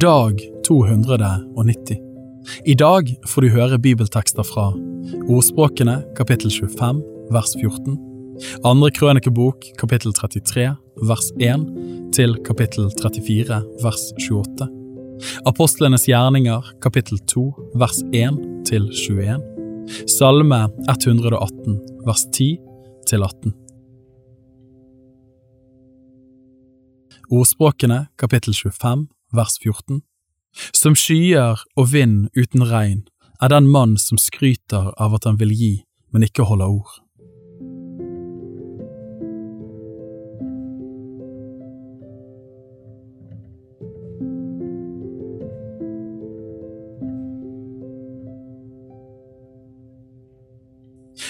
Dag 290. I dag får du høre bibeltekster fra Ordspråkene kapittel 25 vers 14, Andre krønikebok kapittel 33 vers 1 til kapittel 34 vers 28, Apostlenes gjerninger kapittel 2 vers 1 til 21, Salme 118 vers 10 til 18. Ordspråkene kapittel 25 vers 14 Som skyer og vind uten regn er den mann som skryter av at han vil gi, men ikke holder ord.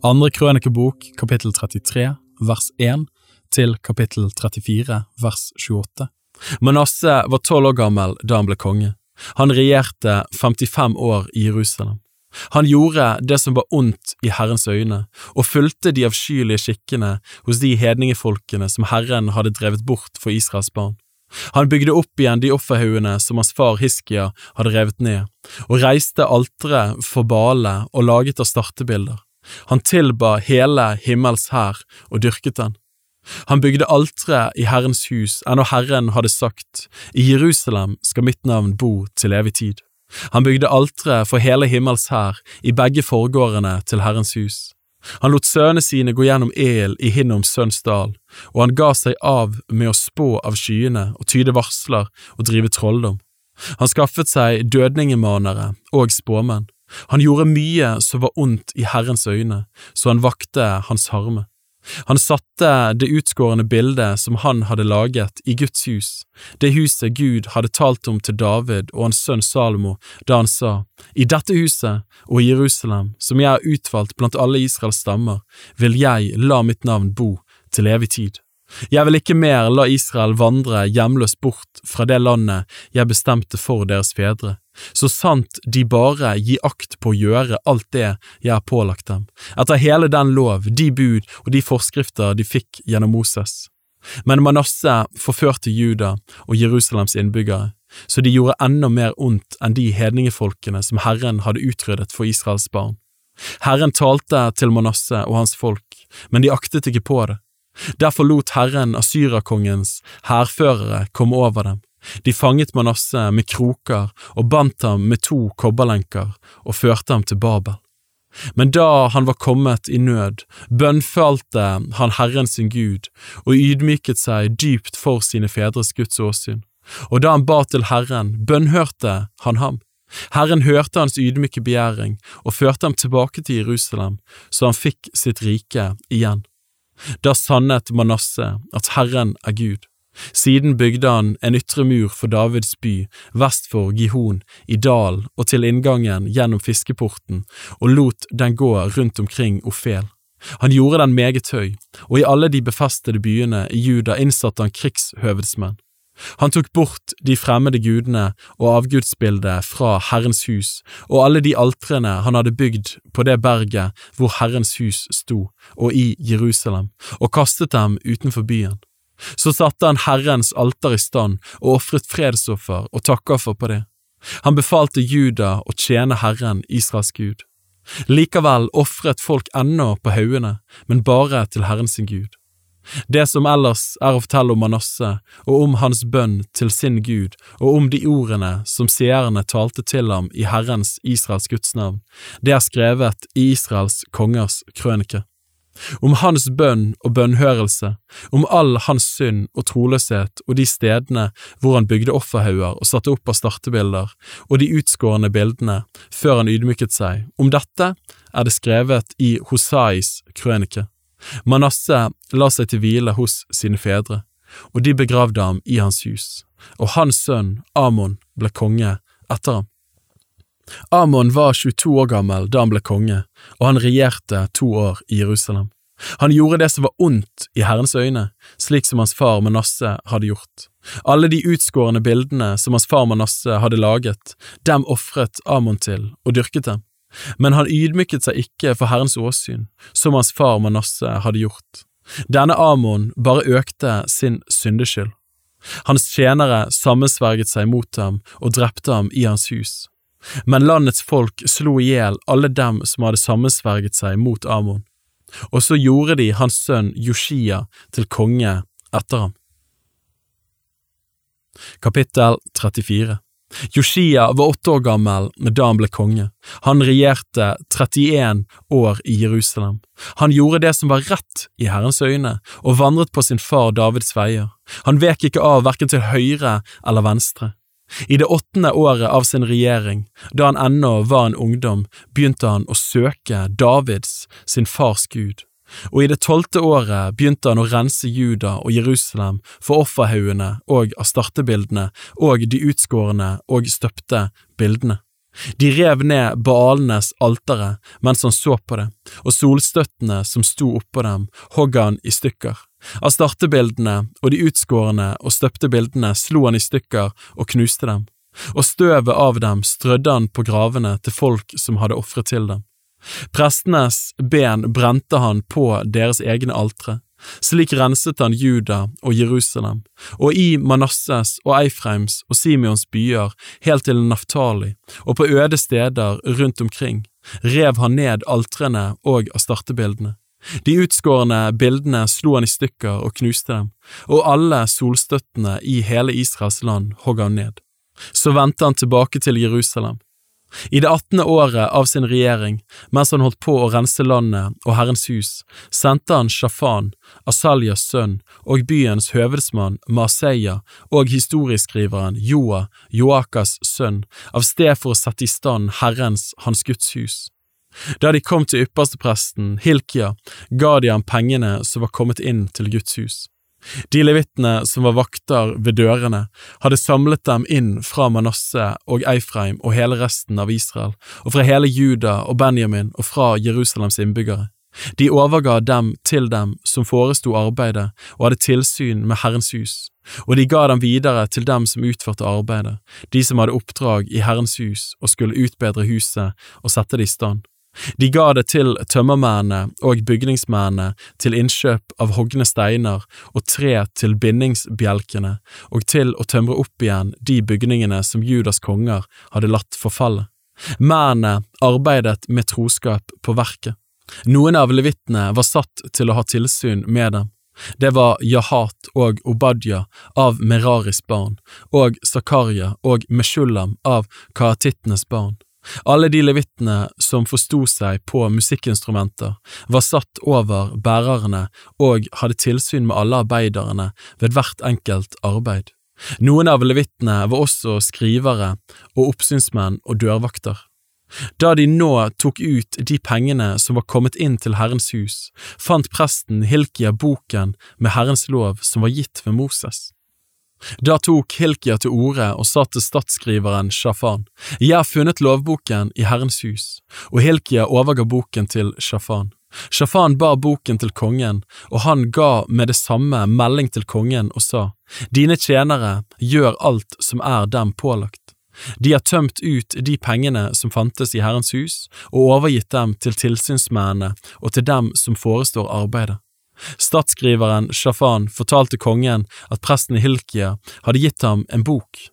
Andre krønikebok, kapittel 33, vers 1 til kapittel 34, vers 28. Manasseh var tolv år gammel da han ble konge. Han regjerte 55 år i Jerusalem. Han gjorde det som var ondt i Herrens øyne, og fulgte de avskyelige skikkene hos de hedningefolkene som Herren hadde drevet bort for Israels barn. Han bygde opp igjen de offerhaugene som hans far Hiskia hadde revet ned, og reiste altere for Bale og laget av startebilder. Han tilba hele himmels hær og dyrket den. Han bygde altre i Herrens hus, ennå Herren hadde sagt, i Jerusalem skal mitt navn bo til evig tid. Han bygde altre for hele himmels hær i begge forgårdene til Herrens hus. Han lot sønnene sine gå gjennom el i Hinnoms sønns dal, og han ga seg av med å spå av skyene og tyde varsler og drive trolldom. Han skaffet seg dødningemanere og spåmenn. Han gjorde mye som var ondt i Herrens øyne, så han vakte hans harme. Han satte det utskårne bildet som han hadde laget i Guds hus, det huset Gud hadde talt om til David og hans sønn Salomo da han sa, I dette huset og i Jerusalem, som jeg har utvalgt blant alle Israels stammer, vil jeg la mitt navn bo til evig tid. Jeg vil ikke mer la Israel vandre hjemløst bort fra det landet jeg bestemte for deres fedre, så sant de bare gir akt på å gjøre alt det jeg har pålagt dem, etter hele den lov, de bud og de forskrifter de fikk gjennom Moses. Men Manasseh forførte Juda og Jerusalems innbyggere, så de gjorde enda mer ondt enn de hedningefolkene som Herren hadde utryddet for Israels barn. Herren talte til Manasseh og hans folk, men de aktet ikke på det. Derfor lot Herren Asyrakongens hærførere komme over dem. De fanget Manasseh med kroker og bandt ham med to kobberlenker og førte ham til Babel. Men da han var kommet i nød, bønnfalte han Herren sin Gud og ydmyket seg dypt for sine fedres Guds åsyn, og da han ba til Herren, bønnhørte han ham. Herren hørte hans ydmyke begjæring og førte ham tilbake til Jerusalem, så han fikk sitt rike igjen. Da sannet Manasseh at Herren er Gud. Siden bygde han en ytre mur for Davids by, vest for Gihon, i dalen og til inngangen gjennom fiskeporten, og lot den gå rundt omkring Ofel. Han gjorde den meget høy, og i alle de befestede byene i Juda innsatte han krigshøvedsmenn. Han tok bort de fremmede gudene og avgudsbildet fra Herrens hus og alle de altrene han hadde bygd på det berget hvor Herrens hus sto, og i Jerusalem, og kastet dem utenfor byen. Så satte han Herrens alter i stand og ofret fredsoffer og takkoffer på det. Han befalte Juda å tjene Herren, Israels Gud. Likevel ofret folk ennå på haugene, men bare til Herren sin Gud. Det som ellers er å fortelle om Manasseh og om hans bønn til sin Gud og om de ordene som seerne talte til ham i Herrens Israels Guds navn, det er skrevet i Israels kongers krønike. Om hans bønn og bønnhørelse, om all hans synd og troløshet og de stedene hvor han bygde offerhauger og satte opp av startebilder, og de utskårne bildene, før han ydmyket seg, om dette er det skrevet i Hosais krønike. Manasseh la seg til hvile hos sine fedre, og de begravde ham i hans hus, og hans sønn Amon ble konge etter ham. Amon var 22 år gammel da han ble konge, og han regjerte to år i Jerusalem. Han gjorde det som var ondt i Herrens øyne, slik som hans far Manasseh hadde gjort. Alle de utskårne bildene som hans far Manasseh hadde laget, dem ofret Amon til og dyrket dem. Men han ydmyket seg ikke for Herrens åsyn, som hans far Manasseh hadde gjort. Denne Amon bare økte sin syndeskyld. Hans tjenere sammensverget seg mot ham og drepte ham i hans hus. Men landets folk slo i hjel alle dem som hadde sammensverget seg mot Amon, og så gjorde de hans sønn Joshia til konge etter ham. Kapittel 34 Joshia var åtte år gammel da han ble konge. Han regjerte 31 år i Jerusalem. Han gjorde det som var rett i Herrens øyne, og vandret på sin far Davids veier. Han vek ikke av verken til høyre eller venstre. I det åttende året av sin regjering, da han ennå var en ungdom, begynte han å søke Davids, sin fars Gud, og i det tolvte året begynte han å rense Juda og Jerusalem for offerhaugene og astartebildene og de utskårne og støpte bildene. De rev ned baalenes altere mens han så på det, og solstøttene som sto oppå dem, hogg han i stykker. Av startebildene og de utskårne og støpte bildene slo han i stykker og knuste dem, og støvet av dem strødde han på gravene til folk som hadde ofret til dem. Prestenes ben brente han på deres egne altre, slik renset han Juda og Jerusalem, og i Manasses og Eifreims og Simeons byer helt til Naftali, og på øde steder rundt omkring, rev han ned altrene og astartebildene. De utskårne bildene slo han i stykker og knuste dem, og alle solstøttene i hele Israels land hogg han ned. Så vendte han tilbake til Jerusalem. I det attende året av sin regjering, mens han holdt på å rense landet og Herrens hus, sendte han Shafan, Asaljas sønn, og byens høvedsmann Maseya og historieskriveren Joa, Joakas sønn, av sted for å sette i stand Herrens, hans Guds hus. Da de kom til ypperstepresten, Hilkia, ga de ham pengene som var kommet inn til Guds hus. De levittene som var vakter ved dørene, hadde samlet dem inn fra Manasseh og Eifreim og hele resten av Israel, og fra hele Juda og Benjamin og fra Jerusalems innbyggere. De overga dem til dem som foresto arbeidet og hadde tilsyn med Herrens hus, og de ga dem videre til dem som utførte arbeidet, de som hadde oppdrag i Herrens hus og skulle utbedre huset og sette det i stand. De ga det til tømmermennene og bygningsmennene til innkjøp av hogne steiner og tre til bindingsbjelkene og til å tømre opp igjen de bygningene som Judas konger hadde latt forfalle. Mennene arbeidet med troskap på verket. Noen av levittene var satt til å ha tilsyn med dem. Det var Jahat og Obadja av Meraris barn, og Zakaria og Meshulam av kaatittenes barn. Alle de levittene som forsto seg på musikkinstrumenter, var satt over bærerne og hadde tilsyn med alle arbeiderne ved hvert enkelt arbeid. Noen av levittene var også skrivere og oppsynsmenn og dørvakter. Da de nå tok ut de pengene som var kommet inn til Herrens hus, fant presten Hilkia boken med Herrens lov som var gitt ved Moses. Da tok Hilkia til orde og sa til statsskriveren Shafan, Jeg har funnet lovboken i Herrens hus, og Hilkia overga boken til Shafan. Shafan bar boken til kongen, og han ga med det samme melding til kongen og sa, Dine tjenere gjør alt som er dem pålagt. De har tømt ut de pengene som fantes i Herrens hus, og overgitt dem til tilsynsmennene og til dem som forestår arbeidet. Statsskriveren Shafan fortalte kongen at presten Hilkia hadde gitt ham en bok,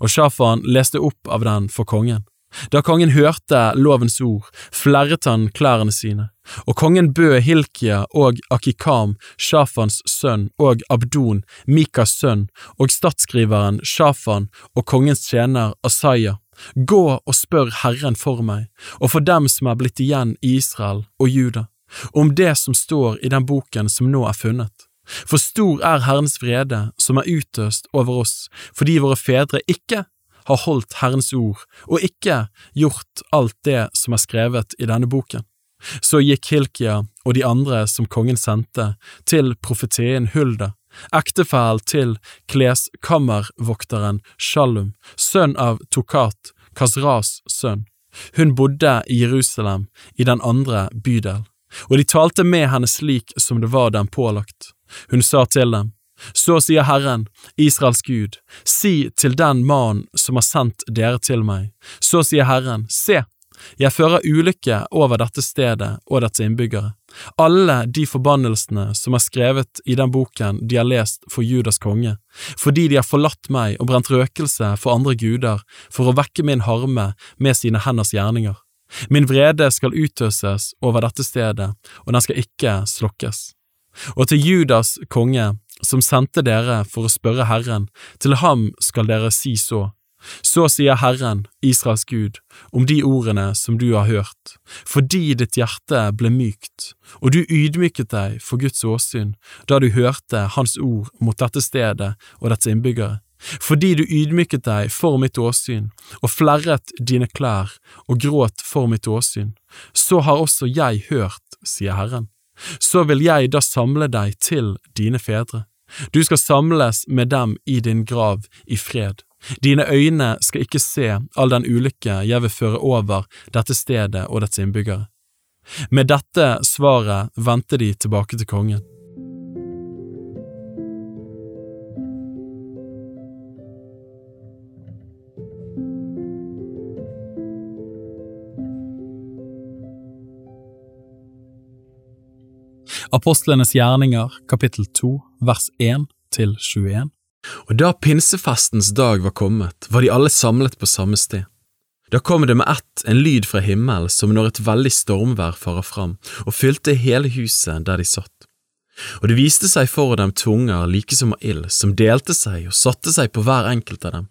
og Shafan leste opp av den for kongen. Da kongen hørte lovens ord, flerret han klærne sine, og kongen bød Hilkia og Akikam, Shafans sønn, og Abdon, Mikas sønn, og statsskriveren Shafan og kongens tjener Asaya, gå og spør Herren for meg, og for dem som er blitt igjen i Israel og Juda om det som står i den boken som nå er funnet. For stor er Herrens vrede som er utøst over oss fordi våre fedre ikke har holdt Herrens ord og ikke gjort alt det som er skrevet i denne boken. Så gikk Hilkia og de andre som kongen sendte, til profetien Hulda, ektefell til kleskammervokteren Shalum, sønn av Tokat, Kasras sønn. Hun bodde i Jerusalem, i den andre bydel og de talte med henne slik som det var dem pålagt. Hun sa til dem, Så sier Herren, Israels Gud, si til den mannen som har sendt dere til meg, så sier Herren, se, jeg fører ulykke over dette stedet og dets innbyggere. Alle de forbannelsene som er skrevet i den boken de har lest for Judas konge, fordi de har forlatt meg og brent røkelse for andre guder for å vekke min harme med sine henders gjerninger. Min vrede skal utøses over dette stedet, og den skal ikke slokkes. Og til Judas konge, som sendte dere for å spørre Herren, til ham skal dere si så. Så sier Herren, Israels Gud, om de ordene som du har hørt, fordi ditt hjerte ble mykt, og du ydmyket deg for Guds åsyn da du hørte Hans ord mot dette stedet og dets innbyggere, fordi du ydmyket deg for mitt åsyn og flerret dine klær og gråt for mitt åsyn, så har også jeg hørt, sier Herren. Så vil jeg da samle deg til dine fedre. Du skal samles med dem i din grav i fred Dine øyne skal ikke se all den ulykke jeg vil føre over dette stedet og dets innbyggere. Med dette svaret vendte de tilbake til kongen. Apostlenes gjerninger, kapittel 2, vers 1 til 21. Og da pinsefestens dag var kommet, var de alle samlet på samme sted. Da kom det med ett en lyd fra himmelen som når et veldig stormvær farer fram, og fylte hele huset der de satt. Og det viste seg for dem tunger like som av ild, som delte seg og satte seg på hver enkelt av dem.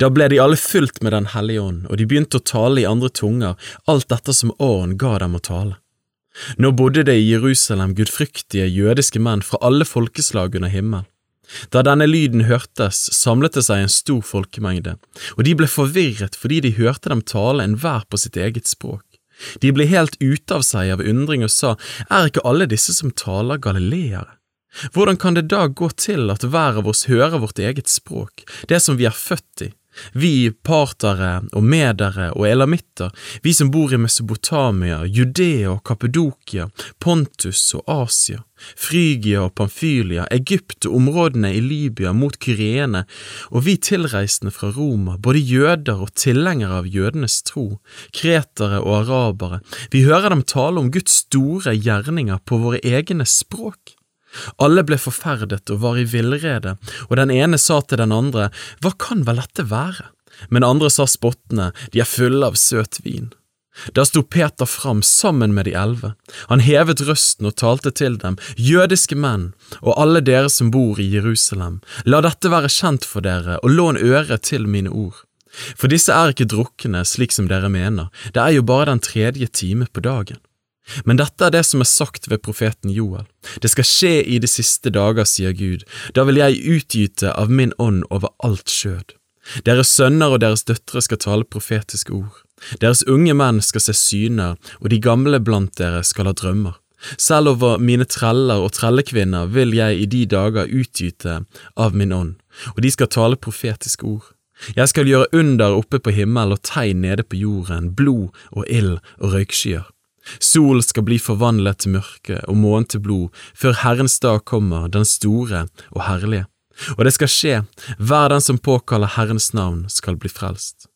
Da ble de alle fylt med Den hellige ånd, og de begynte å tale i andre tunger, alt dette som åren ga dem å tale. Nå bodde det i Jerusalem gudfryktige jødiske menn fra alle folkeslag under himmelen. Da denne lyden hørtes, samlet det seg en stor folkemengde, og de ble forvirret fordi de hørte dem tale enhver på sitt eget språk. De ble helt ute av seg av undring og sa, er ikke alle disse som taler galileere? Hvordan kan det da gå til at hver av oss hører vårt eget språk, det som vi er født i? Vi partere og medere og elamitter, vi som bor i Mesopotamia, Judea og Kapedokia, Pontus og Asia, Frygia og Pamfylia, Egypt og områdene i Libya mot Kyrene, og vi tilreisende fra Roma, både jøder og tilhengere av jødenes tro, kretere og arabere, vi hører dem tale om Guds store gjerninger på våre egne språk. Alle ble forferdet og var i villrede, og den ene sa til den andre, Hva kan vel dette være? Men andre sa spottende, De er fulle av søt vin. Da sto Peter fram sammen med de elleve. Han hevet røsten og talte til dem, jødiske menn, og alle dere som bor i Jerusalem, la dette være kjent for dere, og lån øre til mine ord. For disse er ikke drukne slik som dere mener, det er jo bare den tredje time på dagen. Men dette er det som er sagt ved profeten Joel. Det skal skje i de siste dager, sier Gud, da vil jeg utgyte av min ånd over alt skjød. Deres sønner og deres døtre skal tale profetiske ord. Deres unge menn skal se syner, og de gamle blant dere skal ha drømmer. Selv over mine treller og trellekvinner vil jeg i de dager utgyte av min ånd, og de skal tale profetiske ord. Jeg skal gjøre under oppe på himmelen og tegn nede på jorden, blod og ild og røykskyer. Sol skal bli forvandlet til mørke og månen til blod, før Herrens dag kommer, den store og herlige. Og det skal skje, hver den som påkaller Herrens navn skal bli frelst.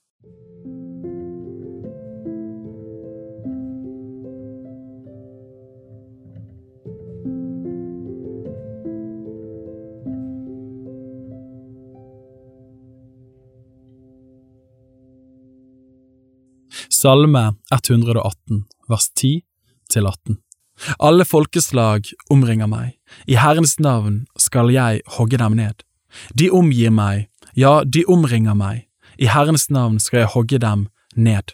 Salme 118, vers 10 til 18. Alle folkeslag omringer meg, i Herrens navn skal jeg hogge dem ned. De omgir meg, ja, de omringer meg, i Herrens navn skal jeg hogge dem ned.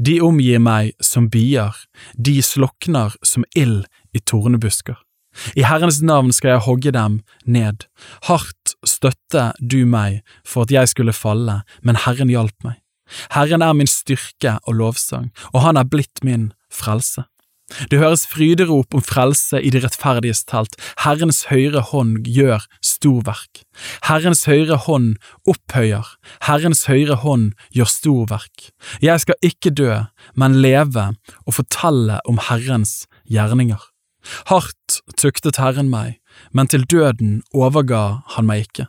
De omgir meg som bier, de slokner som ild i tornebusker. I Herrens navn skal jeg hogge dem ned. Hardt støtte du meg for at jeg skulle falle, men Herren hjalp meg. Herren er min styrke og lovsang, og han er blitt min frelse. Det høres fryderop om frelse i de rettferdiges telt, Herrens høyre hånd gjør storverk. Herrens høyre hånd opphøyer, Herrens høyre hånd gjør storverk. Jeg skal ikke dø, men leve og fortelle om Herrens gjerninger. Hardt tuktet Herren meg, men til døden overga han meg ikke.